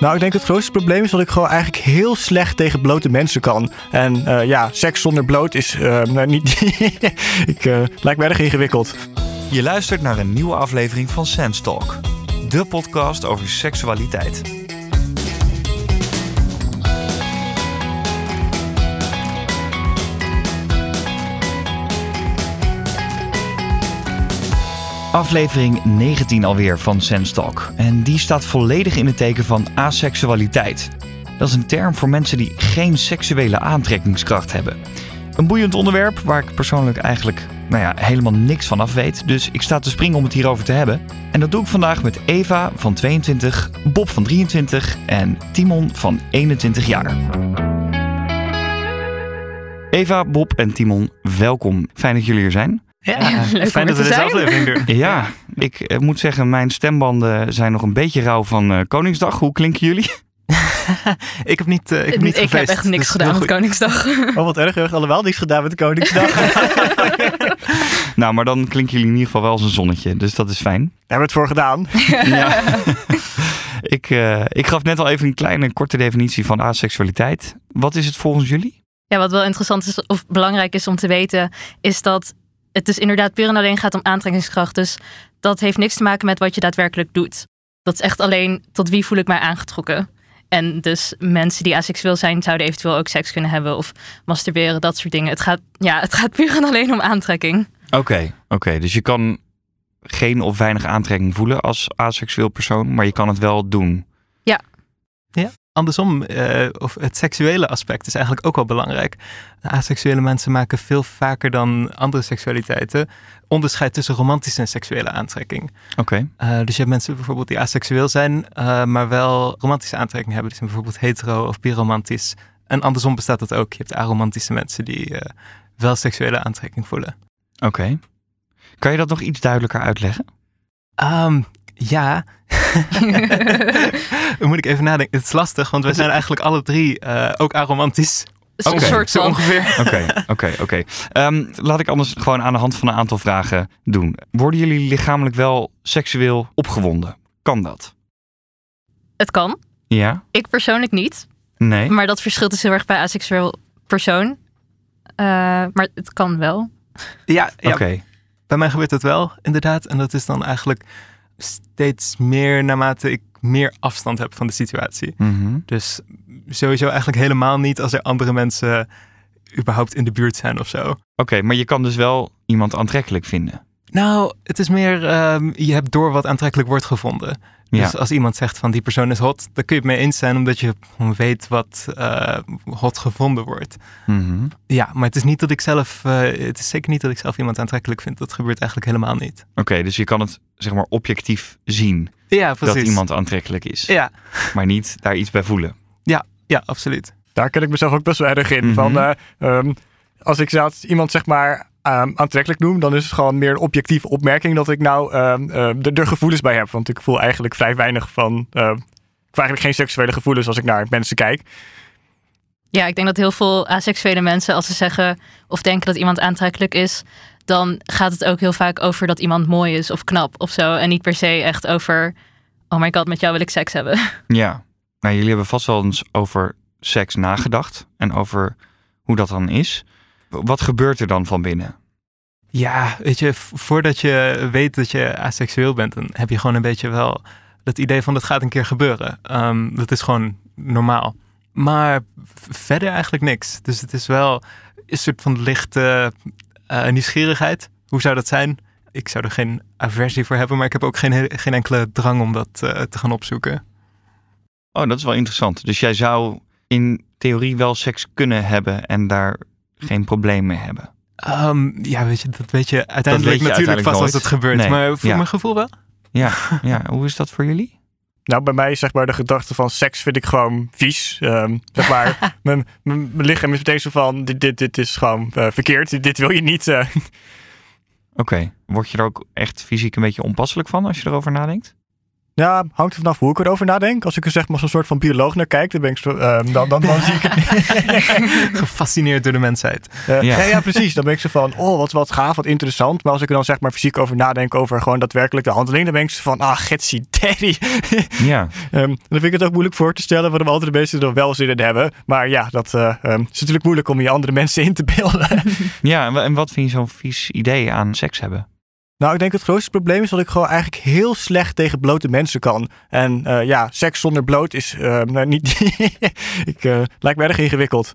Nou, ik denk het grootste probleem is dat ik gewoon eigenlijk heel slecht tegen blote mensen kan. En eh, ja, seks zonder bloot is uh, nou, niet. ik uh, lijkt me erg ingewikkeld. Je luistert naar een nieuwe aflevering van Sense Talk, de podcast over seksualiteit. Aflevering 19 alweer van Sense Talk. En die staat volledig in het teken van aseksualiteit. Dat is een term voor mensen die geen seksuele aantrekkingskracht hebben. Een boeiend onderwerp waar ik persoonlijk eigenlijk nou ja, helemaal niks van af weet. Dus ik sta te springen om het hierover te hebben. En dat doe ik vandaag met Eva van 22, Bob van 23 en Timon van 21 jaar. Eva, Bob en Timon, welkom. Fijn dat jullie hier zijn. Ja, fijn dat we deze aflevering doen. Ja, ik eh, moet zeggen, mijn stembanden zijn nog een beetje rauw van uh, Koningsdag. Hoe klinken jullie? ik heb niet, uh, ik heb niet Ik heb echt niks dus gedaan met Koningsdag. Oh, wat erg. We hebben allemaal niks gedaan met Koningsdag. nou, maar dan klinken jullie in ieder geval wel als een zonnetje. Dus dat is fijn. Daar hebben we het voor gedaan. ja. ik, uh, ik gaf net al even een kleine korte definitie van aseksualiteit. Wat is het volgens jullie? Ja, wat wel interessant is of belangrijk is om te weten, is dat het dus inderdaad puur en alleen gaat om aantrekkingskracht. Dus dat heeft niks te maken met wat je daadwerkelijk doet. Dat is echt alleen tot wie voel ik mij aangetrokken. En dus mensen die asexueel zijn, zouden eventueel ook seks kunnen hebben of masturberen, dat soort dingen. Het gaat, ja, het gaat puur en alleen om aantrekking. Oké, oké. Dus je kan geen of weinig aantrekking voelen als asexueel persoon, maar je kan het wel doen. Ja. Ja, andersom, uh, of het seksuele aspect is eigenlijk ook wel belangrijk. Aseksuele mensen maken veel vaker dan andere seksualiteiten onderscheid tussen romantische en seksuele aantrekking. Oké. Uh, dus je hebt mensen bijvoorbeeld die aseksueel zijn, uh, maar wel romantische aantrekking hebben. Die zijn bijvoorbeeld hetero of biromantisch. En andersom bestaat dat ook. Je hebt aromantische mensen die wel seksuele aantrekking voelen. Oké. Kan je dat nog iets duidelijker uitleggen? Um, ja, Dan moet ik even nadenken. Het is lastig, want we zijn eigenlijk alle drie uh, ook aromantisch. Oké, okay, zo ongeveer. Oké, oké, oké. Ehm, laat ik anders gewoon aan de hand van een aantal vragen doen. Worden jullie lichamelijk wel seksueel opgewonden? Kan dat? Het kan. Ja? Ik persoonlijk niet. Nee. Maar dat verschilt dus heel erg bij aseksueel persoon. Uh, maar het kan wel. Ja, ja. oké. Bij mij gebeurt het wel, inderdaad. En dat is dan eigenlijk steeds meer naarmate ik meer afstand heb van de situatie. Mhm. Dus sowieso eigenlijk helemaal niet als er andere mensen überhaupt in de buurt zijn of zo. Oké, maar je kan dus wel iemand aantrekkelijk vinden. Nou, het is meer, um, je hebt door wat aantrekkelijk wordt gevonden. Dus als iemand zegt van die persoon is hot, dan kun je het mee eens zijn omdat je weet wat uh, hot gevonden wordt. Mhm. Ja, maar het is niet dat ik zelf, uh, het is zeker niet dat ik zelf iemand aantrekkelijk vind. Dat gebeurt eigenlijk helemaal niet. Oké, dus je kan het zeg maar objectief zien. Ja, precies. Dat iemand aantrekkelijk is. Ja. Maar niet daar iets bij voelen. Ja, ja, absoluut. Daar ken ik mezelf ook best wel erg in. Mhm. Van, uh, um, als ik iemand zeg maar aantrekkelijk noem, dan is het gewoon meer een objectieve opmerking dat ik nou um, uh, er gevoelens bij heb. Want ik voel eigenlijk vrij weinig van. Uh, ik voel eigenlijk geen seksuele gevoelens als ik naar mensen kijk. Ja, ik denk dat heel veel aseksuele mensen, als ze zeggen of denken dat iemand aantrekkelijk is, dan gaat het ook heel vaak over dat iemand mooi is of knap of zo. En niet per se echt over, oh my god, met jou wil ik seks hebben. Ja, nou jullie hebben vast wel eens over seks nagedacht en over hoe dat dan is. Wat gebeurt er dan van binnen? Ja, weet je, voordat je weet dat je asexueel bent, dan heb je gewoon een beetje wel dat idee van dat gaat een keer gebeuren. Um, dat is gewoon normaal. Maar verder eigenlijk niks. Dus het is wel een soort van lichte uh, nieuwsgierigheid. Hoe zou dat zijn? Ik zou er geen aversie voor hebben, maar ik heb ook geen, geen enkele drang om dat uh, te gaan opzoeken. Oh, dat is wel interessant. Dus jij zou in theorie wel seks kunnen hebben en daar geen probleem mee hebben? Um, ja, weet je, dat weet je uiteindelijk weet je natuurlijk pas als het gebeurt. Nee. Maar voor ja. mijn gevoel wel. Ja, ja, hoe is dat voor jullie? Nou, bij mij zeg maar de gedachte van seks vind ik gewoon vies. Um, zeg maar, mijn, mijn, lichaam is meteen zo van, dit, dit, dit is gewoon uh, verkeerd. Dit, dit, wil je niet. Uh. Oké, okay. word je er ook echt fysiek een beetje onpasselijk van als je erover nadenkt? Ja, hangt er vanaf hoe ik erover nadenk. Als ik er zeg maar zo'n soort van bioloog naar kijk, dan, ben ik zo, ehm, dan, dan, dan zie ik het Gefascineerd door de mensheid. Ja. ja. Ja, precies. Dan ben ik zo van, oh, wat, wat gaaf, wat interessant. Maar als ik er dan zeg maar fysiek over nadenk, over gewoon daadwerkelijk de handeling, dan ben ik zo van, ah, getsie, daddy. Ja, Ehm, dan vind ik het ook moeilijk voor te stellen waarom andere mensen er wel zin in hebben. Maar ja, dat eh, ehm, is natuurlijk moeilijk om je andere mensen in te beelden. ja en wat vind je zo'n vies idee aan seks hebben? Nou, ik denk het grootste probleem is dat ik gewoon eigenlijk heel slecht tegen blote mensen kan. En eh, ja, seks zonder bloot is eh, nou, niet. ik, eh, lijkt me erg ingewikkeld.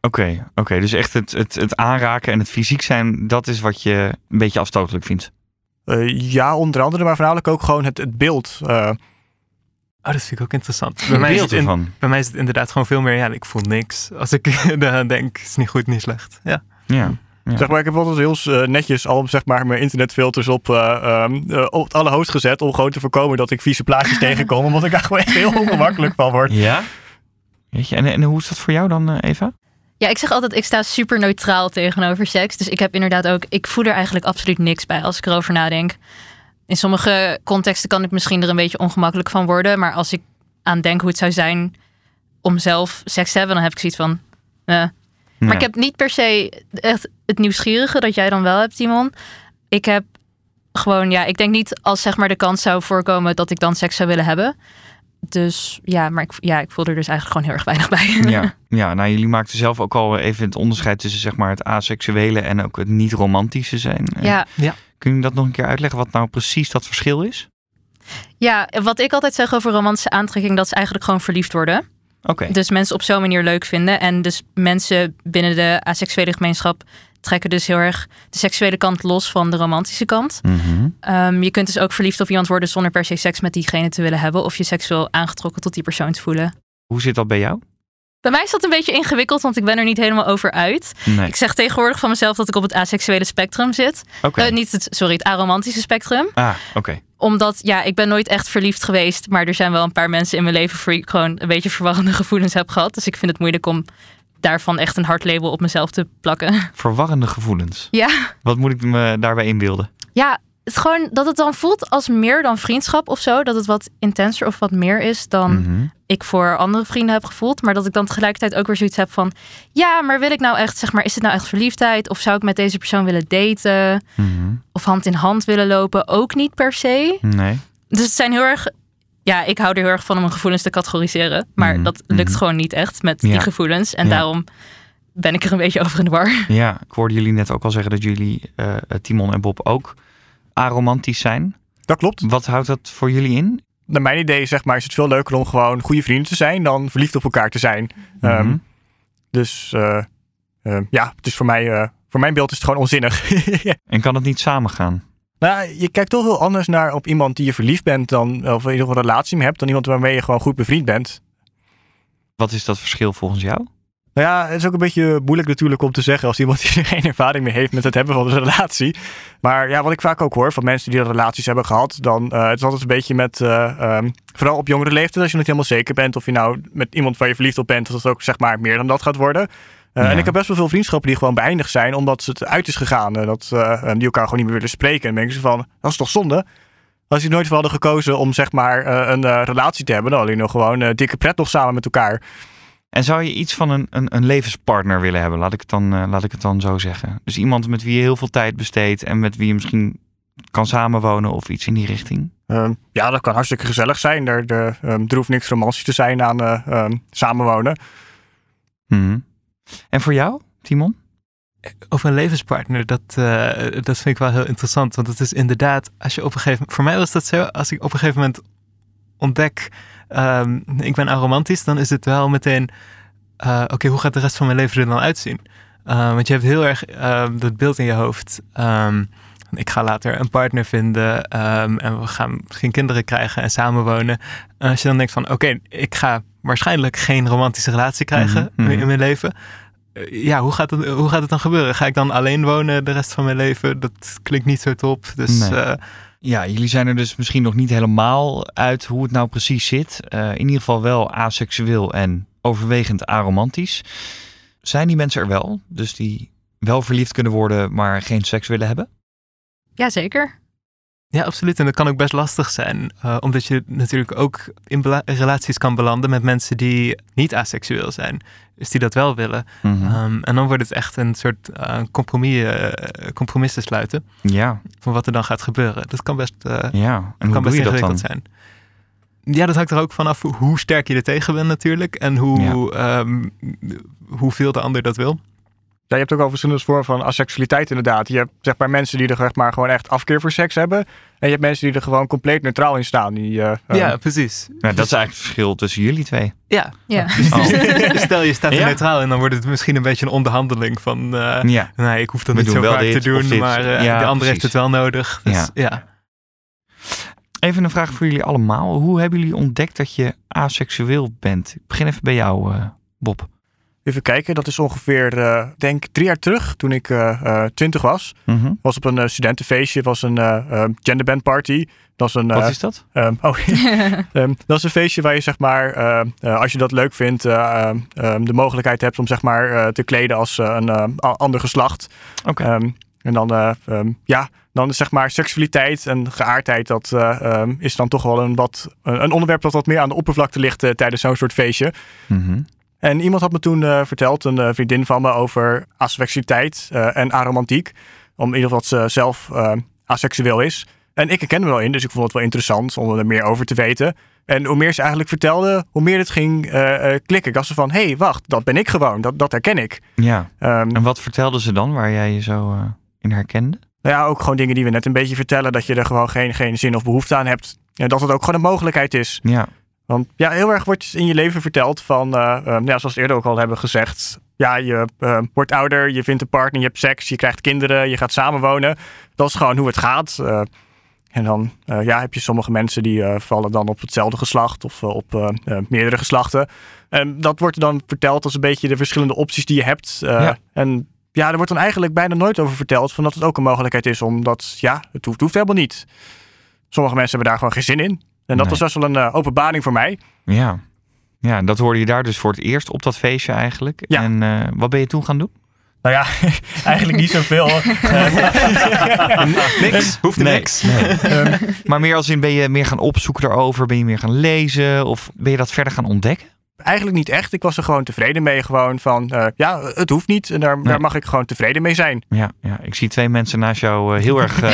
Oké, oké. dus echt het, het, het aanraken en het fysiek zijn, dat is wat je een beetje afstotelijk vindt. Eh, ja, onder andere, maar voornamelijk ook gewoon het, het beeld. Eh, Oh, dat vind ik ook interessant. Bij mij, is beeld het in- ervan. bij mij is het inderdaad gewoon veel meer, ja, ik voel niks. Als ik daaraan denk, is niet goed, niet slecht. Ja. Ja. Ja. Zeg maar, ik heb altijd heel eh, netjes al zeg maar, mijn internetfilters op, eh, ehm, eh, op het allerhoogst gezet. Om gewoon te voorkomen dat ik vieze plaatjes tegenkom. Omdat ik daar gewoon echt heel ongemakkelijk van word. Ja? Weet je, en, en hoe is dat voor jou dan, Eva? Ja, ik zeg altijd, ik sta super neutraal tegenover seks. Dus ik heb inderdaad ook, ik voel er eigenlijk absoluut niks bij als ik erover nadenk. In sommige contexten kan ik misschien er een beetje ongemakkelijk van worden. Maar als ik aan denk hoe het zou zijn om zelf seks te hebben, dan heb ik zoiets van. eh. Maar ik heb niet per se echt het nieuwsgierige dat jij dan wel hebt, Timon. Ik heb gewoon, ja, ik denk niet als zeg maar de kans zou voorkomen dat ik dan seks zou willen hebben. Dus ja, maar ik, ja, ik voel er dus eigenlijk gewoon heel erg weinig bij. Ja, ja, nou jullie maakten zelf ook al even het onderscheid tussen zeg maar het asexuele en ook het niet romantische zijn. Eh, ja. Kun je dat nog een keer uitleggen wat nou precies dat verschil is? Ja, wat ik altijd zeg over romantische aantrekking, dat is eigenlijk gewoon verliefd worden. Dus mensen op zo'n manier leuk vinden. En dus mensen binnen de asexuele gemeenschap trekken dus heel erg de seksuele kant los van de romantische kant. Mhm. Ehm, je kunt dus ook verliefd op iemand worden zonder per se seks met diegene te willen hebben. Of je seksueel aangetrokken tot die persoon te voelen. Hoe zit dat bij jou? Bij mij is dat een beetje ingewikkeld, want ik ben er niet helemaal over uit. Nee. Ik zeg tegenwoordig van mezelf dat ik op het asexuele spectrum zit. Eh, niet het, sorry, het aromantische spectrum. Ah, oké. Omdat, ja, ik ben nooit echt verliefd geweest. Maar er zijn wel een paar mensen in mijn leven voor wie ik gewoon een beetje verwarrende gevoelens heb gehad. Dus ik vind het moeilijk om daarvan echt een hard label op mezelf te plakken. Verwarrende gevoelens. Ja, Wat moet ik me daarbij inbeelden? ja het gewoon dat het dan voelt als meer dan vriendschap of zo. Dat het wat intenser of wat meer is dan Mhm. ik voor andere vrienden heb gevoeld. Maar dat ik dan tegelijkertijd ook weer zoiets heb van... Ja, maar wil ik nou echt, zeg maar, is het nou echt verliefdheid? Of zou ik met deze persoon willen daten? Mhm. Of hand in hand willen lopen? Ook niet per se. Nee. Dus het zijn heel erg. Ja, ik hou er heel erg van om mijn gevoelens te categoriseren. Maar Mhm, dat lukt gewoon niet echt met Ja. die gevoelens. En Ja. daarom ben ik er een beetje over in de war. Ja, ik hoorde jullie net ook al zeggen dat jullie, eh, Timon en Bob, ook aromantisch zijn. Dat klopt. Wat houdt dat voor jullie in? Naar mijn idee zeg maar, is het veel leuker om gewoon goede vrienden te zijn dan verliefd op elkaar te zijn. Ehm, Mhm. dus eh, eh, ja, het is voor mij, eh, voor mijn beeld is het gewoon onzinnig. En kan het niet samengaan? nou, je kijkt toch heel anders naar op iemand die je verliefd bent dan, of in ieder geval een relatie mee hebt, dan iemand waarmee je gewoon goed bevriend bent. Wat is dat verschil volgens jou? Nou ja, het is ook een beetje moeilijk natuurlijk om te zeggen als iemand die er geen ervaring mee heeft met het hebben van een relatie. Maar ja, wat ik vaak ook hoor van mensen die relaties hebben gehad, dan eh, het is altijd een beetje met, eh, ehm, vooral op jongere leeftijd, als je niet helemaal zeker bent of je nou met iemand waar je verliefd op bent, dat het ook zeg maar meer dan dat gaat worden. Eh, Ja. En ik heb best wel veel vriendschappen die gewoon beëindigd zijn omdat het uit is gegaan. En dat die elkaar gewoon niet meer willen spreken. En dan denk ik zo van, dat is toch zonde? Als je nooit voor hadden gekozen om zeg maar een relatie te hebben, dan hadden nog gewoon dikke pret nog samen met elkaar. En zou je iets van een, een, een levenspartner willen hebben? Laat ik, het dan, eh, laat ik het dan zo zeggen. Dus iemand met wie je heel veel tijd besteedt en met wie je misschien kan samenwonen of iets in die richting. Ehm, ja, dat kan hartstikke gezellig zijn. Er, er, ehm, er hoeft niks romantisch te zijn aan eh, ehm, samenwonen. Mhm. En voor jou, Timon? Over een levenspartner, dat, eh, dat vind ik wel heel interessant. Want het is inderdaad, als je op een gegeven voor mij was dat zo, als ik op een gegeven moment ontdek, ehm, ik ben aromantisch, dan is het wel meteen, eh, oké, hoe gaat de rest van mijn leven er dan uitzien? Eh, want je hebt heel erg ehm, dat beeld in je hoofd. ehm, ik ga later een partner vinden en we gaan misschien kinderen krijgen en samenwonen. En als je dan denkt van, oké, ik ga waarschijnlijk geen romantische relatie krijgen Mhm, mhm. in mijn leven. Eh, Ja, hoe gaat, het, hoe gaat het dan gebeuren? Ga ik dan alleen wonen de rest van mijn leven? Dat klinkt niet zo top. Dus Nee. Ja, jullie zijn er dus misschien nog niet helemaal uit hoe het nou precies zit. Eh, in ieder geval wel aseksueel en overwegend aromantisch. Zijn die mensen er wel? Dus die wel verliefd kunnen worden, maar geen seks willen hebben? Jazeker. Ja, absoluut. En dat kan ook best lastig zijn. eh, omdat je natuurlijk ook in relaties kan belanden met mensen die niet asexueel zijn. Dus die dat wel willen. Mhm. Ehm, en dan wordt het echt een soort eh, compromis, eh, compromis te sluiten. ja, Van wat er dan gaat gebeuren. Dat kan best, ja. En kan best ingewikkeld zijn. Ja, dat hangt er ook vanaf hoe- sterk je er tegen bent natuurlijk. En hoe, ehm, hoeveel de ander dat wil. Ja, je hebt ook al verschillende vormen van asexualiteit inderdaad. Je hebt zeg maar mensen die er zeg maar, gewoon echt afkeer voor seks hebben. En je hebt mensen die er gewoon compleet neutraal in staan. Die, eh, eh, ja, precies. Nou, dat is eigenlijk het verschil tussen jullie twee. Ja, Ja. Oh. stel je staat er Ja. neutraal en dan wordt het misschien een beetje een onderhandeling van... eh, Ja. Nee, ik hoef dat We niet zo wel vaak te doen, maar eh, Ja, de ander precies. heeft het wel nodig. Dus, Ja. ja. Even een vraag voor jullie allemaal. Hoe hebben jullie ontdekt dat je asexueel bent? Ik begin even bij jou, eh, Bob. Even kijken, dat is ongeveer, eh denk drie jaar terug, toen ik eh, eh, twintig was. Mhm. was op een studentenfeestje, was een eh eh, genderband party. Dat is een, Wat is dat? ehm, oh, ehm, dat is een feestje waar je zeg maar, als je dat leuk vindt, ehm, ehm, de mogelijkheid hebt om zeg maar te kleden als een ander geslacht. Oké. Ehm, en dan, ehm, ja, dan is zeg maar seksualiteit en geaardheid, dat ehm, is dan toch wel een, wat, een onderwerp dat wat meer aan de oppervlakte ligt tijdens zo'n soort feestje. Mhm. En iemand had me toen eh, verteld, een eh, vriendin van me, over asexualiteit eh, en aromantiek. Om in ieder geval dat ze zelf asexueel is. En ik herkende me wel in, dus ik vond het wel interessant om er meer over te weten. En hoe meer ze eigenlijk vertelde, hoe meer het ging klikken. Ik dacht zo van, hé, hey, wacht, dat ben ik gewoon, dat, dat herken ik. Ja. Ehm, En wat vertelden ze dan waar jij je zo in herkende? nou ja, ook gewoon dingen die we net een beetje vertellen, dat je er gewoon geen, geen zin of behoefte aan hebt. En dat het ook gewoon een mogelijkheid is. Ja. Want ja, heel erg wordt in je leven verteld van, eh, ja, zoals we eerder ook al hebben gezegd. Ja, je eh, wordt ouder, je vindt een partner, je hebt seks, je krijgt kinderen, je gaat samenwonen. Dat is gewoon hoe het gaat. Eh, en dan eh, ja, heb je sommige mensen die vallen dan op hetzelfde geslacht of op meerdere geslachten. En dat wordt dan verteld als een beetje de verschillende opties die je hebt. Ja. En ja, er wordt dan eigenlijk bijna nooit over verteld van dat het ook een mogelijkheid is. Omdat ja, het hoeft, hoeft helemaal niet. Sommige mensen hebben daar gewoon geen zin in. En dat Nee. was best wel een eh, openbaring voor mij. Ja. Ja, dat hoorde je daar dus voor het eerst op dat feestje eigenlijk. Ja. En eh, wat ben je toen gaan doen? Nou ja, eigenlijk niet zoveel. Niks, hoeft er Nee, niks. nee. maar meer als in, ben je meer gaan opzoeken erover? Ben je meer gaan lezen? Of ben je dat verder gaan ontdekken? eigenlijk niet echt. Ik was er gewoon tevreden mee. Gewoon van, eh, ja, het hoeft niet. En daar, Nee. daar mag ik gewoon tevreden mee zijn. Ja, ja, ik zie twee mensen naast jou eh, heel erg eh,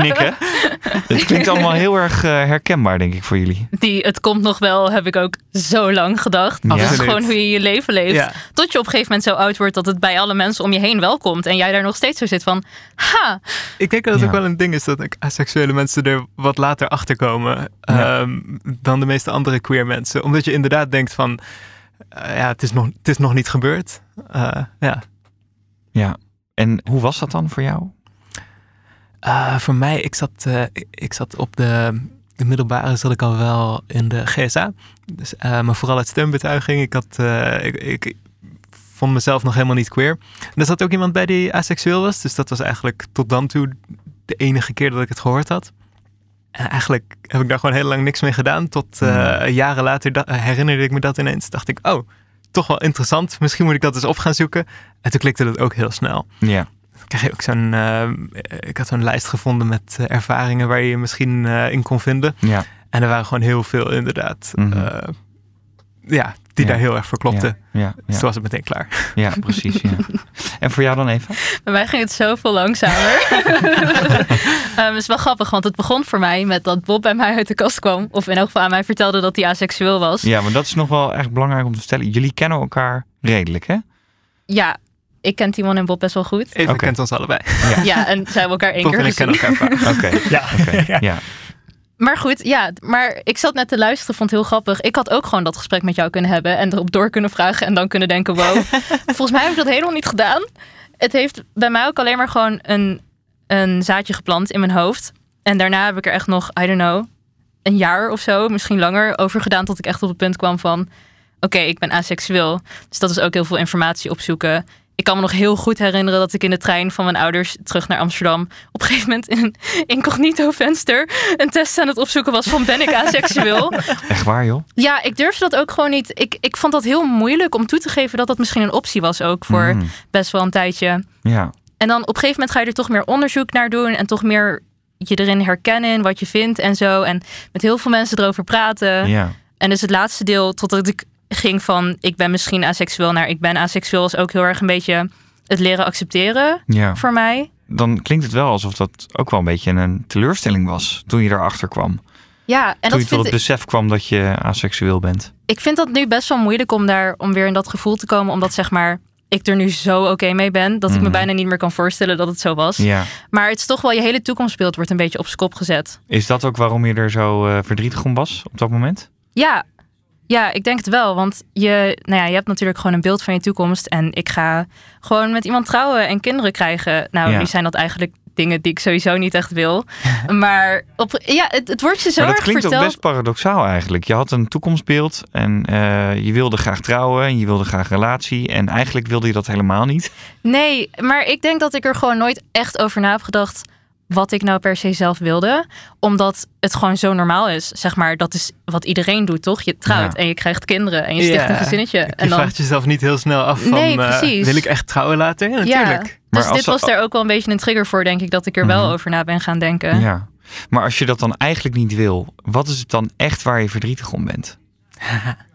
knikken. Het klinkt allemaal heel erg eh, herkenbaar, denk ik, voor jullie. Die het komt nog wel, heb ik ook zo lang gedacht. Ja. Dat is gewoon hoe je je leven leeft. Ja. Tot je op een gegeven moment zo oud wordt dat het bij alle mensen om je heen wel komt. En jij daar nog steeds zo zit van, ha, Ik denk dat het Ja. ook wel een ding is dat asexuele mensen er wat later achter komen Ja. ehm, dan de meeste andere queer mensen. Omdat je inderdaad denkt van, eh, ja, het is nog, het is nog niet gebeurd. Eh, ja. Ja. En hoe was dat dan voor jou? Eh, voor mij, ik zat, eh, ik- zat op de, de middelbare zat ik al wel in de GSA. Dus, eh, maar vooral uit steunbetuiging. Ik, had, ik, ik vond mezelf nog helemaal niet queer. En er zat ook iemand bij die asexueel was. Dus dat was eigenlijk tot dan toe de enige keer dat ik het gehoord had. En eigenlijk heb ik daar gewoon heel lang niks mee gedaan. Tot eh, jaren later herinnerde ik me dat ineens. Dacht ik, oh, toch wel interessant. Misschien moet ik dat eens op gaan zoeken. En toen klikte dat ook heel snel Ja. Krijg je ook zo'n. eh, ik had zo'n lijst gevonden met eh, ervaringen waar je je misschien eh, in kon vinden. Ja. En er waren gewoon heel veel, inderdaad. Mhm. eh, ja, die Ja. daar heel erg voor klopten. Ja, ja, Dus ja. toen was het meteen klaar. ja precies. Ja. En voor jou dan even? bij mij ging het zoveel langzamer. Ehm, het is wel grappig, want het begon voor mij met dat Bob bij mij uit de kast kwam. Of in elk geval aan mij vertelde dat hij asexueel was. Ja, maar dat is nog wel echt belangrijk om te vertellen. Jullie kennen elkaar redelijk, hè? Ja, ik ken Timon en Bob best wel goed. Even kent ons allebei. Ja, en zij hebben elkaar één Bob keer en ik gezien. kennen elkaar vaak. Oké. Ja, Oké. ja. Ja. Maar goed, ja, maar ik zat net te luisteren, vond het heel grappig. Ik had ook gewoon dat gesprek met jou kunnen hebben en erop door kunnen vragen en dan kunnen denken, wow. Volgens mij heb ik dat helemaal niet gedaan. Het heeft bij mij ook alleen maar gewoon een, een zaadje geplant in mijn hoofd. En daarna heb ik er echt nog, I don't know, een jaar of zo, misschien langer over gedaan tot ik echt op het punt kwam van, oké, ik ben asexueel. Dus dat is ook heel veel informatie opzoeken. Ik kan me nog heel goed herinneren dat ik in de trein van mijn ouders terug naar Amsterdam op een gegeven moment in een incognito venster een test aan het opzoeken was van ben ik asexueel. Echt waar, joh? Ja, ik durfde dat ook gewoon niet. Ik, ik vond dat heel moeilijk om toe te geven dat dat misschien een optie was ook voor Mm. best wel een tijdje. Ja. En dan op een gegeven moment ga je er toch meer onderzoek naar doen en toch meer je erin herkennen wat je vindt en zo. En met heel veel mensen erover praten. Ja. En dus het laatste deel, totdat ik ging van ik ben misschien aseksueel naar ik ben aseksueel, is ook heel erg een beetje het leren accepteren ja. voor mij. Dan klinkt het wel alsof dat ook wel een beetje een teleurstelling was toen je erachter kwam. Ja, en toen dat je tot het besef kwam dat je aseksueel bent. ik vind dat nu best wel moeilijk om daar om weer in dat gevoel te komen, omdat zeg maar ik er nu zo oké mee ben dat ik me Mhm. bijna niet meer kan voorstellen dat het zo was. Ja. Maar het is toch wel je hele toekomstbeeld wordt een beetje op zijn kop gezet. Is dat ook waarom je er zo eh, verdrietig om was op dat moment? Ja, ja, ik denk het wel. Want je, nou ja, je hebt natuurlijk gewoon een beeld van je toekomst. En ik ga gewoon met iemand trouwen en kinderen krijgen. Nou, Ja. nu zijn dat eigenlijk dingen die ik sowieso niet echt wil. maar op, ja, het, het wordt je zo maar dat erg klinkt ook verteld. best paradoxaal eigenlijk. Je had een toekomstbeeld en eh, je wilde graag trouwen en je wilde graag een relatie. En eigenlijk wilde je dat helemaal niet. Nee, maar ik denk dat ik er gewoon nooit echt over na heb gedacht wat ik nou per se zelf wilde. Omdat het gewoon zo normaal is. Zeg maar, dat is wat iedereen doet, toch? Je trouwt Ja. en je krijgt kinderen en je sticht een gezinnetje. Je En dan, vraagt jezelf niet heel snel af van, Nee, eh, wil ik echt trouwen later? Ja, natuurlijk. ja, Maar dus dit was daar ook wel een beetje een trigger voor, denk ik, dat ik er wel Mhm. over na ben gaan denken. Ja. Maar als je dat dan eigenlijk niet wil, wat is het dan echt waar je verdrietig om bent?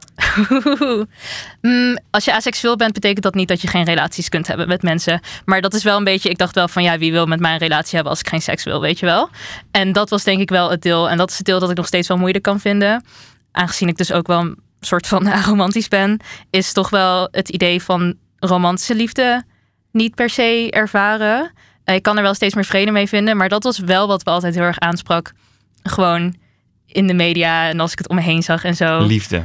Mm, als je aseksueel bent, betekent dat niet dat je geen relaties kunt hebben met mensen. Maar dat is wel een beetje, ik dacht wel van ja, wie wil met mij een relatie hebben als ik geen seks wil, weet je wel. En dat was denk ik wel het deel. En dat is het deel dat ik nog steeds wel moeilijk kan vinden. Aangezien ik dus ook wel een soort van aromantisch ben, is toch wel het idee van romantische liefde niet per se ervaren. Eh, Ik kan er wel steeds meer vrede mee vinden, maar dat was wel wat we altijd heel erg aansprak. Gewoon in de media en als ik het om me heen zag en zo. Liefde.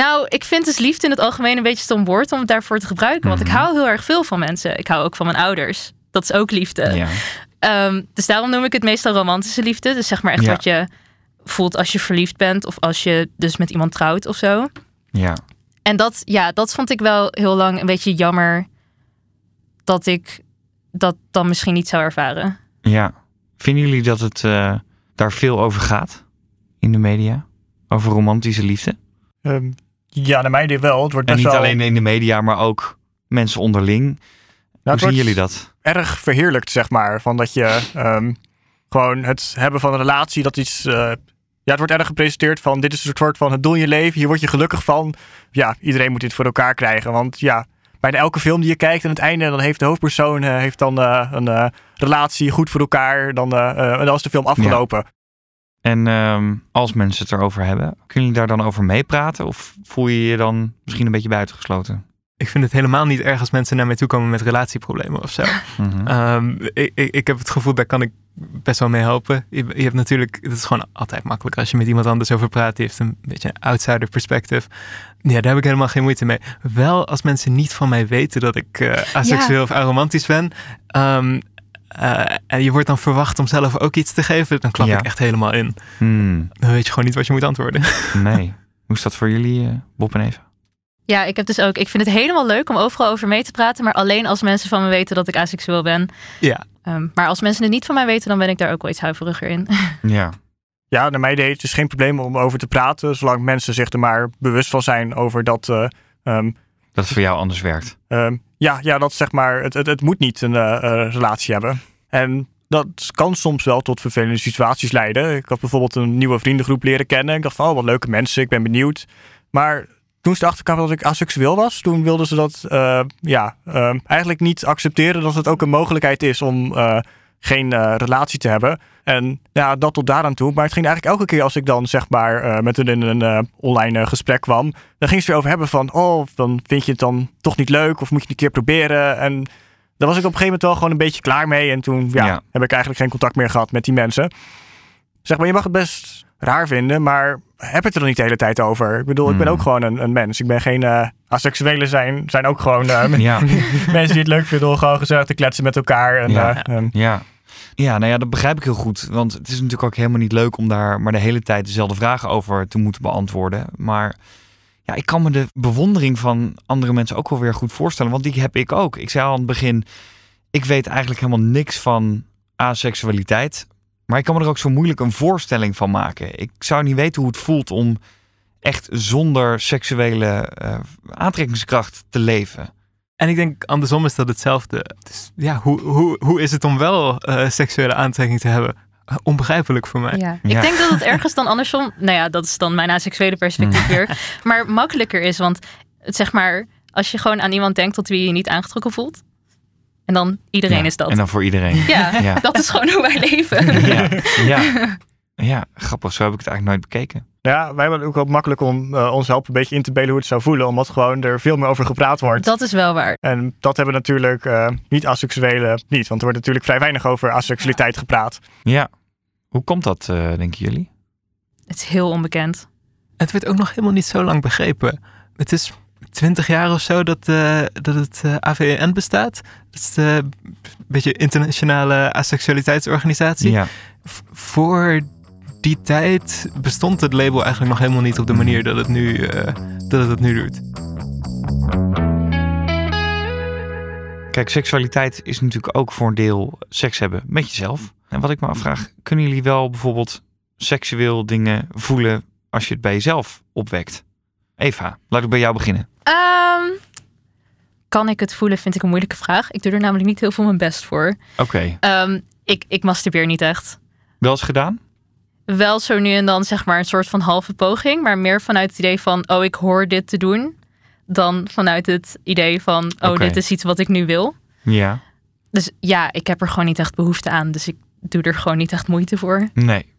Nou, ik vind dus liefde in het algemeen een beetje stom woord om het daarvoor te gebruiken. Want ik Mhm. hou heel erg veel van mensen. Ik hou ook van mijn ouders. Dat is ook liefde. Ja. Ehm, dus daarom noem ik het meestal romantische liefde. Dus zeg maar echt Ja. wat je voelt als je verliefd bent. Of als je dus met iemand trouwt of zo. ja. En dat, ja, dat vond ik wel heel lang een beetje jammer. Dat ik dat dan misschien niet zou ervaren. Ja. Vinden jullie dat het eh, daar veel over gaat in de media? Over romantische liefde? Ehm, ja, naar mijn idee wel. Het wordt En niet wel alleen in de media, maar ook mensen onderling. Nou, Hoe zien jullie dat? erg verheerlijkt, zeg maar. Van dat je ehm, gewoon het hebben van een relatie, dat iets. eh, ja, het wordt erg gepresenteerd van dit is een soort van het doel in je leven. Hier word je gelukkig van. Ja, iedereen moet dit voor elkaar krijgen. Want ja, bijna elke film die je kijkt aan het einde, dan heeft de hoofdpersoon eh, heeft dan eh, een relatie goed voor elkaar. Dan, en dan is de film afgelopen. En ehm, als mensen het erover hebben, kunnen jullie daar dan over meepraten? Of voel je je dan misschien een beetje buitengesloten? Ik vind het helemaal niet erg als mensen naar mij toe komen met relatieproblemen of zo. Mhm. Ehm, ik, ik, ik heb het gevoel, daar kan ik best wel mee helpen. Je, je hebt natuurlijk, het is gewoon altijd makkelijk als je met iemand anders over praat. Die heeft een beetje een outsider perspective. Ja, daar heb ik helemaal geen moeite mee. Wel als mensen niet van mij weten dat ik eh asexueel of aromantisch ben. ehm, eh, en je wordt dan verwacht om zelf ook iets te geven. Dan klap Ja. ik echt helemaal in. Hmm, Dan weet je gewoon niet wat je moet antwoorden. nee. Hoe is dat voor jullie, eh, Bob en Eva? Ja, ik heb dus ook. Ik vind het helemaal leuk om overal over mee te praten. Maar alleen als mensen van me weten dat ik aseksueel ben. ja, Ehm, maar als mensen het niet van mij weten, dan ben ik daar ook wel iets huiveriger in. Ja. Ja, naar mijn idee, het is geen probleem om over te praten. Zolang mensen zich er maar bewust van zijn over dat. eh, ehm, Dat het voor jou anders werkt. Ehm, ja, ja, dat zeg maar, het, het, het moet niet een eh, eh, relatie hebben. En dat kan soms wel tot vervelende situaties leiden. Ik had bijvoorbeeld een nieuwe vriendengroep leren kennen. Ik dacht van, oh, wat leuke mensen, ik ben benieuwd. Maar toen ze erachter dat ik asexueel was, toen wilden ze dat eh, ja, ehm, eigenlijk niet accepteren dat het ook een mogelijkheid is om eh, geen eh, relatie te hebben. En ja, dat tot daaraan toe. Maar het ging eigenlijk elke keer als ik dan zeg maar eh, met hun in een eh, online gesprek kwam, dan ging ze weer over hebben van, oh, dan vind je het dan toch niet leuk of moet je het een keer proberen. En daar was ik op een gegeven moment wel gewoon een beetje klaar mee. En toen ja, Ja. heb ik eigenlijk geen contact meer gehad met die mensen. Zeg maar, je mag het best raar vinden, maar heb het er dan niet de hele tijd over. Ik bedoel, ik ben Hmm. ook gewoon een, een mens. Ik ben geen uh, asexuele zijn, zijn ook gewoon eh, Ja. mensen die het leuk vinden om gewoon gezellig te kletsen met elkaar. En, Ja. eh, Ja. Ja, nou ja, dat begrijp ik heel goed. Want het is natuurlijk ook helemaal niet leuk om daar maar de hele tijd dezelfde vragen over te moeten beantwoorden. Maar ja, ik kan me de bewondering van andere mensen ook wel weer goed voorstellen. Want die heb ik ook. Ik zei al aan het begin, ik weet eigenlijk helemaal niks van aseksualiteit. Maar ik kan me er ook zo moeilijk een voorstelling van maken. Ik zou niet weten hoe het voelt om echt zonder seksuele eh, aantrekkingskracht te leven. En ik denk andersom is dat hetzelfde. Dus ja, hoe, hoe, hoe is het om wel eh, seksuele aantrekking te hebben? onbegrijpelijk voor mij. Ja. Ja. Ik denk dat het ergens dan andersom, nou ja, dat is dan mijn aseksuele perspectief weer, maar makkelijker is. Want het, zeg maar, als je gewoon aan iemand denkt tot wie je je niet aangetrokken voelt, en dan iedereen Ja, is dat. En dan voor iedereen. Ja, Ja. dat is gewoon hoe wij leven. Ja, ja. ja, grappig. Zo heb ik het eigenlijk nooit bekeken. Ja, wij hebben het ook wel makkelijk om eh, ons helpen een beetje in te belen hoe het zou voelen. Omdat gewoon er veel meer over gepraat wordt. Dat is wel waar. En dat hebben natuurlijk eh, niet-asexuelen niet. Want er wordt natuurlijk vrij weinig over asexualiteit gepraat. Ja. Hoe komt dat, eh, denken jullie? Het is heel onbekend. Het werd ook nog helemaal niet zo lang begrepen. Het is twintig jaar of zo dat, eh, dat het eh, AVN bestaat. Dat is de beetje internationale asexualiteitsorganisatie. Ja. Voor die tijd bestond het label eigenlijk nog helemaal niet op de manier dat het nu, eh, dat het, het nu doet. Kijk, seksualiteit is natuurlijk ook voor een deel seks hebben met jezelf. En wat ik me afvraag, kunnen jullie wel bijvoorbeeld seksueel dingen voelen als je het bij jezelf opwekt? Eva, laat ik bij jou beginnen. Ehm, kan ik het voelen, vind ik een moeilijke vraag. Ik doe er namelijk niet heel veel mijn best voor. Oké, Ehm, ik, ik masturbeer niet echt. wel eens gedaan? Wel zo nu en dan zeg maar een soort van halve poging, maar meer vanuit het idee van, oh, ik hoor dit te doen, dan vanuit het idee van, oh, dit is iets wat ik nu wil. Ja. Dus ja, ik heb er gewoon niet echt behoefte aan, dus ik doe er gewoon niet echt moeite voor. Nee.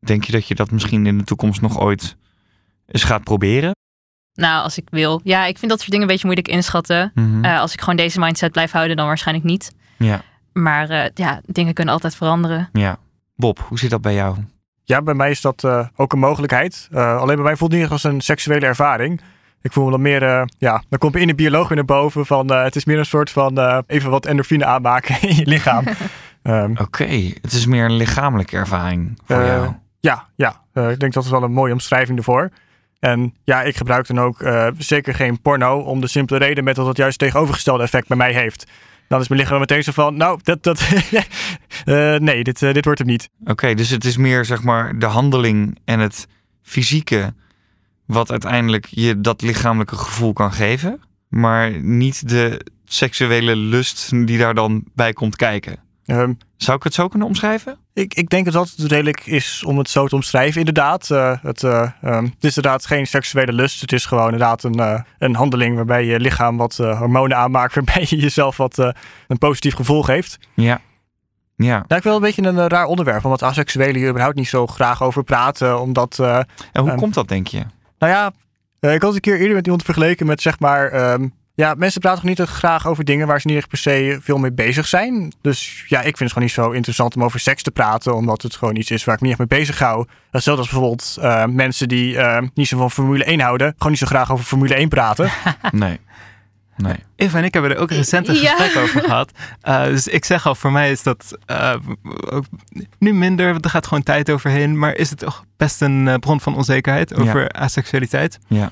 Denk je dat je dat misschien in de toekomst nog ooit eens gaat proberen? Nou, als ik wil. Ja, ik vind dat soort dingen een beetje moeilijk inschatten. Mhm. Eh, als ik gewoon deze mindset blijf houden, dan waarschijnlijk niet. ja, Maar eh, ja, dingen kunnen altijd veranderen. ja. Bob, hoe zit dat bij jou? Ja, bij mij is dat eh, ook een mogelijkheid. Eh, alleen bij mij voelt het niet echt als een seksuele ervaring. Ik voel me dan meer, eh, ja, dan komt in de bioloog weer naar boven van eh, het is meer een soort van eh, even wat endorfine aanmaken in je lichaam. Ehm, Oké, het is meer een lichamelijke ervaring voor jou. ja, ja eh, ik denk dat is wel een mooie omschrijving ervoor. En ja, ik gebruik dan ook eh, zeker geen porno om de simpele reden met dat het juist tegenovergestelde effect bij mij heeft. Dan is mijn lichaam meteen zo van, nou, dat, dat, eh, nee, dit, eh, dit wordt hem niet. Oké, dus het is meer zeg maar de handeling en het fysieke wat uiteindelijk je dat lichamelijke gevoel kan geven, maar niet de seksuele lust die daar dan bij komt kijken. Ehm, Zou ik het zo kunnen omschrijven? Ik, ik denk dat dat redelijk is om het zo te omschrijven. Inderdaad, eh, het, eh, ehm, het is inderdaad geen seksuele lust. Het is gewoon inderdaad een, eh, een handeling waarbij je lichaam wat hormonen aanmaakt. Waarbij je jezelf wat een positief gevoel geeft. Ja. Ja. Nou, ik wel een beetje een raar onderwerp. Omdat asexuelen hier überhaupt niet zo graag over praten. Omdat, En hoe Ehm, komt dat, denk je? nou ja, ik had het een keer eerder met iemand vergeleken met zeg maar... ja, mensen praten gewoon niet echt graag over dingen waar ze niet echt per se veel mee bezig zijn. Dus ja, ik vind het gewoon niet zo interessant om over seks te praten, omdat het gewoon iets is waar ik me niet echt mee bezig hou. Hetzelfde als bijvoorbeeld eh, mensen die eh, niet zo van Formule 1 houden, gewoon niet zo graag over Formule 1 praten. Nee. Nee. Eva en ik hebben er ook recent een Ja. gesprek over gehad. Uh, dus ik zeg al, voor mij is dat uh, ook nu minder, want er gaat gewoon tijd overheen. Maar is het toch best een bron van onzekerheid over Ja. asexualiteit. Ja.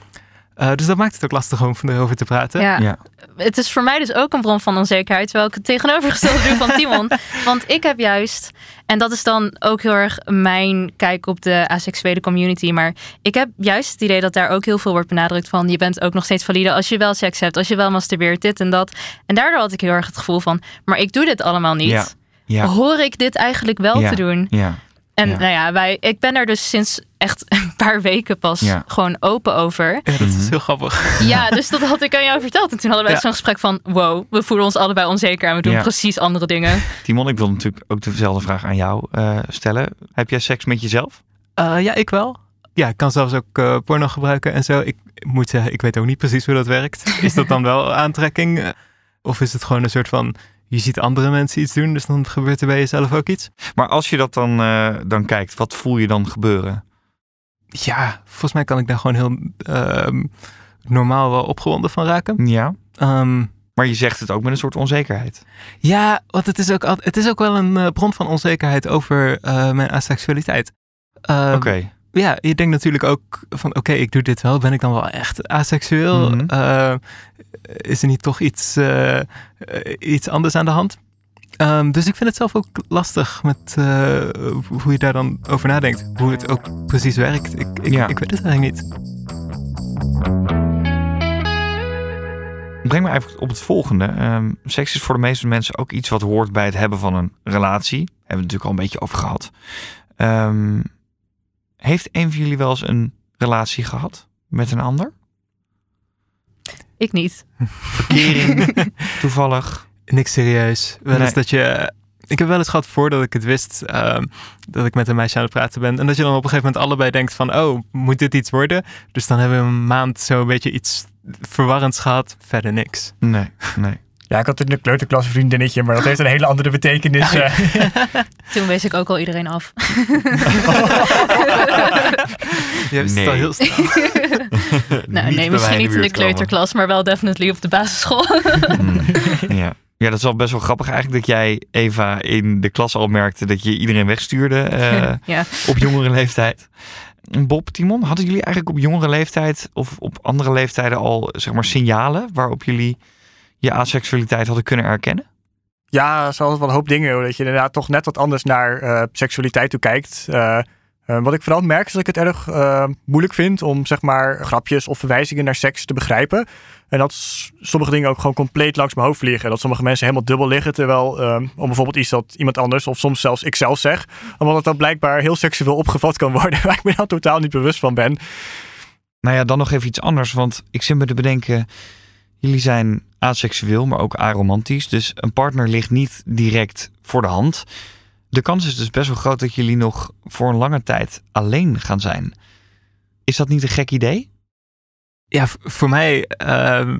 Uh, dus dat maakt het ook lastig om erover te praten. Ja. Ja. Het is voor mij dus ook een bron van onzekerheid, terwijl ik het tegenovergestelde doe van Timon. Want ik heb juist, en dat is dan ook heel erg mijn kijk op de asexuele community, maar ik heb juist het idee dat daar ook heel veel wordt benadrukt van je bent ook nog steeds valide als je wel seks hebt, als je wel masturbeert, dit en dat. En daardoor had ik heel erg het gevoel van, maar ik doe dit allemaal niet. Ja. Ja. Hoor ik dit eigenlijk wel Ja. te doen? Ja. En Ja. nou ja, wij, ik ben er dus sinds echt een paar weken pas Ja. gewoon open over. Ja, dat Mhm. is heel grappig. Ja, dus dat had ik aan jou verteld. En toen hadden wij Ja. zo'n gesprek van... wow, we voelen ons allebei onzeker en we doen Ja. precies andere dingen. Timon, ik wil natuurlijk ook dezelfde vraag aan jou eh, stellen. Heb jij seks met jezelf? Uh, ja, ik wel. Ja, ik kan zelfs ook uh, porno gebruiken en zo. Ik moet zeggen, ik weet ook niet precies hoe dat werkt. Is dat dan wel aantrekking? Uh, Of is het gewoon een soort van... Je ziet andere mensen iets doen, dus dan gebeurt er bij jezelf ook iets. Maar als je dat dan, eh, dan kijkt, wat voel je dan gebeuren? Ja, volgens mij kan ik daar gewoon heel ehm, normaal wel opgewonden van raken. Ja. Ehm, Maar je zegt het ook met een soort onzekerheid. ja, want het is ook, al- het is ook wel een eh, bron van onzekerheid over eh, mijn asexualiteit. Ehm, Oké. Ja, je denkt natuurlijk ook van oké, ik doe dit wel. Ben ik dan wel echt asexueel? Mhm. Eh, is er niet toch iets, eh, iets anders aan de hand? Ehm, dus ik vind het zelf ook lastig met eh, hoe je daar dan over nadenkt. Hoe het ook precies werkt. Ik, ik, Ja. ik weet het eigenlijk niet. Breng me even op het volgende. Ehm, seks is voor de meeste mensen ook iets wat hoort bij het hebben van een relatie. we het natuurlijk al een beetje over gehad. Ehm, heeft een van jullie wel eens een relatie gehad met een ander? Ik niet. Verkering, toevallig? Niks serieus. Wel eens Nee. dat je... Ik heb wel eens gehad voordat ik het wist ehm, dat ik met een meisje aan het praten ben. En dat je dan op een gegeven moment allebei denkt van, oh, moet dit iets worden? Dus dan hebben we een maand zo een beetje iets verwarrends gehad. Verder niks. Nee, nee. Ja, ik had in de kleuterklas een vriendinnetje, maar dat heeft een hele andere betekenis. eh. Toen wees ik ook al iedereen af. Je Nee. al heel snel. nou, Niet nee, misschien niet in de komen. kleuterklas, maar wel definitely op de basisschool. Mm, ja. ja, dat is wel best wel grappig eigenlijk dat jij, Eva, in de klas al merkte dat je iedereen wegstuurde eh, ja. op jongere leeftijd. Bob, Timon, hadden jullie eigenlijk op jongere leeftijd of op andere leeftijden al zeg maar signalen waarop jullie je aseksualiteit hadden kunnen erkennen? Ja, zoals wel een hoop dingen. Dat je inderdaad toch net wat anders naar eh, seksualiteit toe kijkt. Eh, eh, wat ik vooral merk is dat ik het erg moeilijk vind om zeg maar grapjes of verwijzingen naar seks te begrijpen. En dat sommige dingen ook gewoon compleet langs mijn hoofd vliegen. Dat sommige mensen helemaal dubbel liggen. Terwijl eh, om bijvoorbeeld iets dat iemand anders of soms zelfs ik zelf zeg. Omdat het dan blijkbaar heel seksueel opgevat kan worden. Waar ik me dan totaal niet bewust van ben. Nou ja, dan nog even iets anders, want ik zit me te bedenken, jullie zijn aseksueel, maar ook aromantisch. Dus een partner ligt niet direct voor de hand. De kans is dus best wel groot dat jullie nog voor een lange tijd alleen gaan zijn. Is dat niet een gek idee? Ja, voor mij ehm,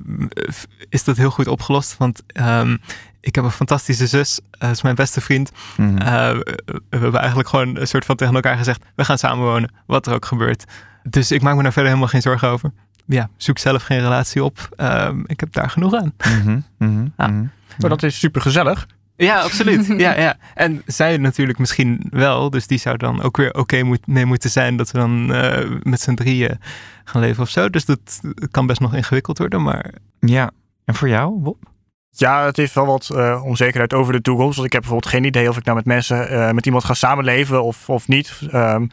is dat heel goed opgelost. Want ehm, ik heb een fantastische zus. Dat is mijn beste vriend. Mhm. Eh, we hebben eigenlijk gewoon een soort van tegen elkaar gezegd: we gaan samenwonen, wat er ook gebeurt. Dus ik maak me daar verder helemaal geen zorgen over. Ja, zoek zelf geen relatie op. Ehm, ik heb daar genoeg aan. Ah. Maar dat is super gezellig. Ja, absoluut. ja, ja. En zij natuurlijk misschien wel. Dus die zou dan ook weer oké moet, mee moeten zijn dat we dan eh, met z'n drieën gaan leven of zo. Dus dat kan best nog ingewikkeld worden. Maar Ja, en voor jou, Bob? Ja, het heeft wel wat eh, onzekerheid over de toekomst. Want ik heb bijvoorbeeld geen idee of ik nou met mensen, eh, met iemand ga samenleven of, of niet. Ehm,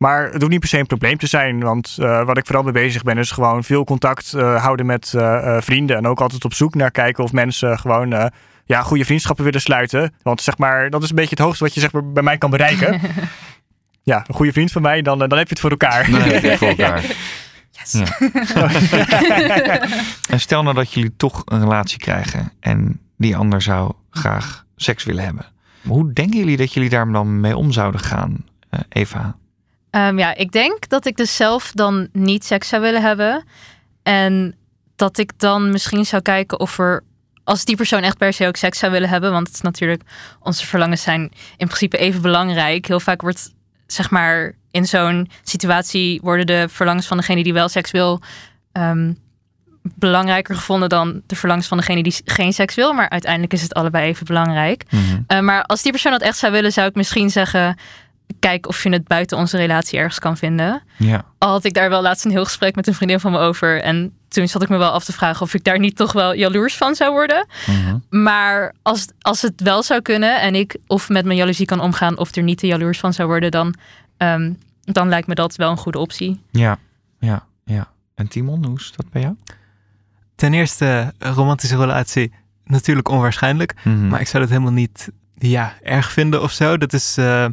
maar het hoeft niet per se een probleem te zijn. Want eh, wat ik vooral mee bezig ben, is gewoon veel contact eh, houden met eh, eh, vrienden. En ook altijd op zoek naar kijken of mensen gewoon eh, ja, goede vriendschappen willen sluiten. Want zeg maar, dat is een beetje het hoogste wat je zeg maar, bij mij kan bereiken. ja, een goede vriend van mij, dan, dan heb je het voor elkaar. Nee, heb je voor elkaar. Yes. Ja. En stel nou dat jullie toch een relatie krijgen en die ander zou graag seks willen hebben. Hoe denken jullie dat jullie daar dan mee om zouden gaan, eh, Eva? Ehm, ja, ik denk dat ik dus zelf dan niet seks zou willen hebben. En dat ik dan misschien zou kijken of er, als die persoon echt per se ook seks zou willen hebben. Want het is natuurlijk, onze verlangens zijn in principe even belangrijk. Heel vaak wordt, zeg maar, in zo'n situatie worden de verlangens van degene die wel seks wil. ehm, belangrijker gevonden dan de verlangens van degene die geen seks wil. Maar uiteindelijk is het allebei even belangrijk. Uh, maar als die persoon dat echt zou willen, zou ik misschien zeggen: kijk of je het buiten onze relatie ergens kan vinden. Ja. Al had ik daar wel laatst een heel gesprek met een vriendin van me over. En toen zat ik me wel af te vragen of ik daar niet toch wel jaloers van zou worden. Mhm. Maar als, als het wel zou kunnen en ik of met mijn jaloezie kan omgaan of er niet te jaloers van zou worden, dan, ehm, dan lijkt me dat wel een goede optie. Ja, ja, ja. En Timon, hoe is dat bij jou? ten eerste, een romantische relatie, natuurlijk onwaarschijnlijk. Mhm. Maar ik zou dat helemaal niet ja, erg vinden of zo. Dat is, eh,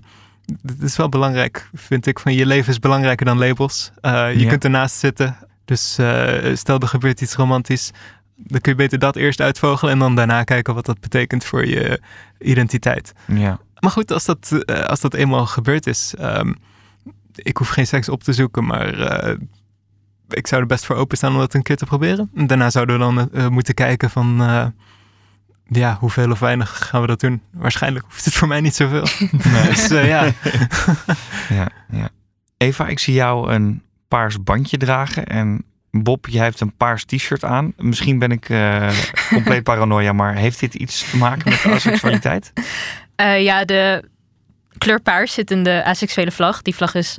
dat is wel belangrijk, vind ik. Van je leven is belangrijker dan labels. Eh, je Ja. kunt ernaast zitten. Dus eh, stel er gebeurt iets romantisch. Dan kun je beter dat eerst uitvogelen. En dan daarna kijken wat dat betekent voor je identiteit. Ja. Maar goed, als dat, eh, als dat eenmaal gebeurd is. ehm, ik hoef geen seks op te zoeken, maar ik zou er best voor openstaan om dat een keer te proberen. En daarna zouden we dan moeten kijken van... ja, hoeveel of weinig gaan we dat doen? Waarschijnlijk hoeft het voor mij niet zoveel. dus eh, ja. Ja, ja. Eva, ik zie jou een paars bandje dragen en Bob, jij hebt een paars t-shirt aan. Misschien ben ik eh, compleet paranoia, maar heeft dit iets te maken met asexualiteit? Eh, ja, de kleur paars zit in de asexuele vlag. Die vlag is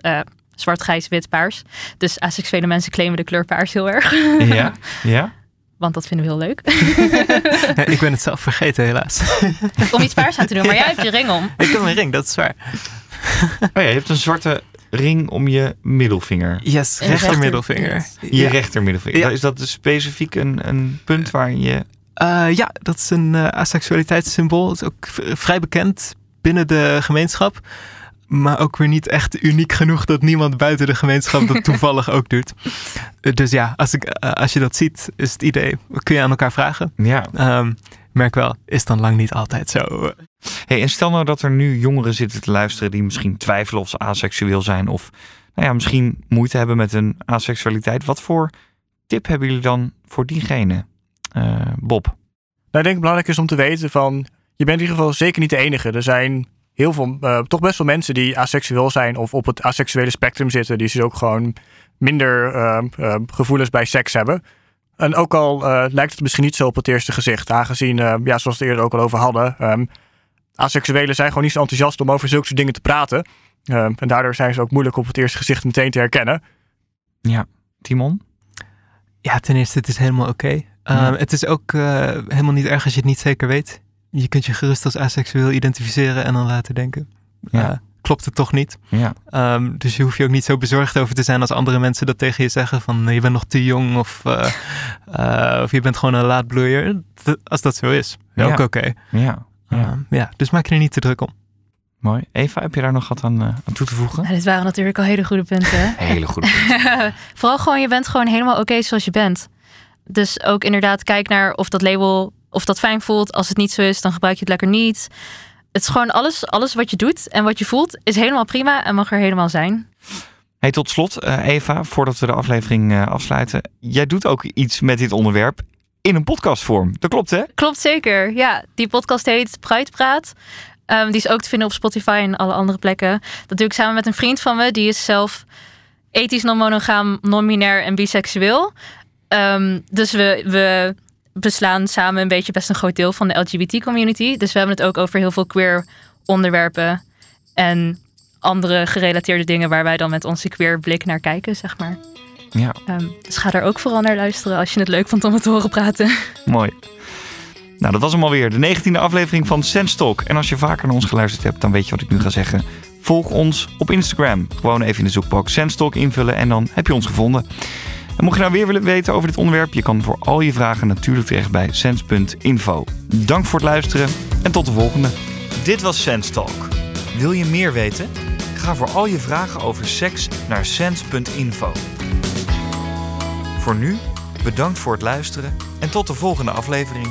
zwart, grijs, wit, paars. Dus asexuele mensen claimen de kleur paars heel erg. Ja, ja. Want dat vinden we heel leuk. ik ben het zelf vergeten helaas. om iets paars aan te doen. Maar jij hebt je ring om. ik heb een ring, dat is waar. Oh ja, je hebt een zwarte ring om je middelvinger. Yes, Een rechter Je Ja. rechtermiddelvinger. Ja. Is dat dus specifiek een, een punt waar je... Eh, ja, dat is een eh asexualiteitssymbool. Het is ook vrij bekend binnen de gemeenschap. Maar ook weer niet echt uniek genoeg dat niemand buiten de gemeenschap dat toevallig ook doet. Dus ja, als, ik, eh, als je dat ziet, is het idee. Kun je aan elkaar vragen. Ja. Ehm, merk wel, is dan lang niet altijd zo. Hey, en stel nou dat er nu jongeren zitten te luisteren die misschien twijfelen of ze aseksueel zijn of nou ja, misschien moeite hebben met hun aseksualiteit. Wat voor tip hebben jullie dan voor diegene? Eh, Bob. Nou, ik denk het belangrijk is om te weten van, je bent in ieder geval zeker niet de enige. Er zijn heel veel, eh, toch best wel mensen die aseksueel zijn of op het aseksuele spectrum zitten. Die dus ook gewoon minder eh, eh, gevoelens bij seks hebben. En ook al eh, lijkt het misschien niet zo op het eerste gezicht, aangezien, eh, ja, zoals we het eerder ook al over hadden, ehm aseksuelen zijn gewoon niet zo enthousiast om over zulke soort dingen te praten. Ehm, en daardoor zijn ze ook moeilijk op het eerste gezicht meteen te herkennen. Ja. Timon? Ja, ten eerste, het is helemaal oké. Ehm, Ja. Het is ook eh, helemaal niet erg als je het niet zeker weet. Je kunt je gerust als aseksueel identificeren en dan laten denken. Ja. eh, klopt het toch niet? Ja. Ehm, dus je hoeft je ook niet zo bezorgd over te zijn als andere mensen dat tegen je zeggen. Van je bent nog te jong of, eh, eh, of je bent gewoon een laadbloeier. Als dat zo is, Ja. ook oké. Ja. Ja. Ehm, ja, dus maak je er niet te druk om. Mooi. Eva, heb je daar nog wat aan, aan toe te voegen? Nou, dit waren natuurlijk al hele goede punten. Hele goede punt. Vooral gewoon, je bent gewoon helemaal oké zoals je bent. Dus ook inderdaad, kijk naar of dat label, of dat fijn voelt. Als het niet zo is, dan gebruik je het lekker niet. Het is gewoon alles, alles wat je doet en wat je voelt, is helemaal prima en mag er helemaal zijn. Hey, tot slot, eh, Eva, voordat we de aflevering eh, afsluiten. Jij doet ook iets met dit onderwerp in een podcastvorm. Dat klopt, hè? Klopt zeker. Ja, die podcast heet Bruidpraat. Ehm, die is ook te vinden op Spotify en alle andere plekken. Dat doe ik samen met een vriend van me. Die is zelf ethisch non-monogaam, non-binair en biseksueel. Ehm, dus we, we beslaan samen een beetje best een groot deel van de LGBT-community. Dus we hebben het ook over heel veel queer onderwerpen. En andere gerelateerde dingen waar wij dan met onze queer blik naar kijken, zeg maar. Ja, Ehm, dus ga daar ook vooral naar luisteren als je het leuk vond om het te horen praten. mooi. Nou, dat was hem alweer. De 19e aflevering van Sense Talk. En als je vaker naar ons geluisterd hebt, dan weet je wat ik nu ga zeggen. Volg ons op Instagram. Gewoon even in de zoekbalk Sense Talk invullen en dan heb je ons gevonden. En mocht je nou weer willen weten over dit onderwerp, je kan voor al je vragen natuurlijk terecht bij sens.info. Dank voor het luisteren en tot de volgende. Dit was Sense Talk. Wil je meer weten? Ga voor al je vragen over seks naar sens.info. Voor nu, bedankt voor het luisteren en tot de volgende aflevering.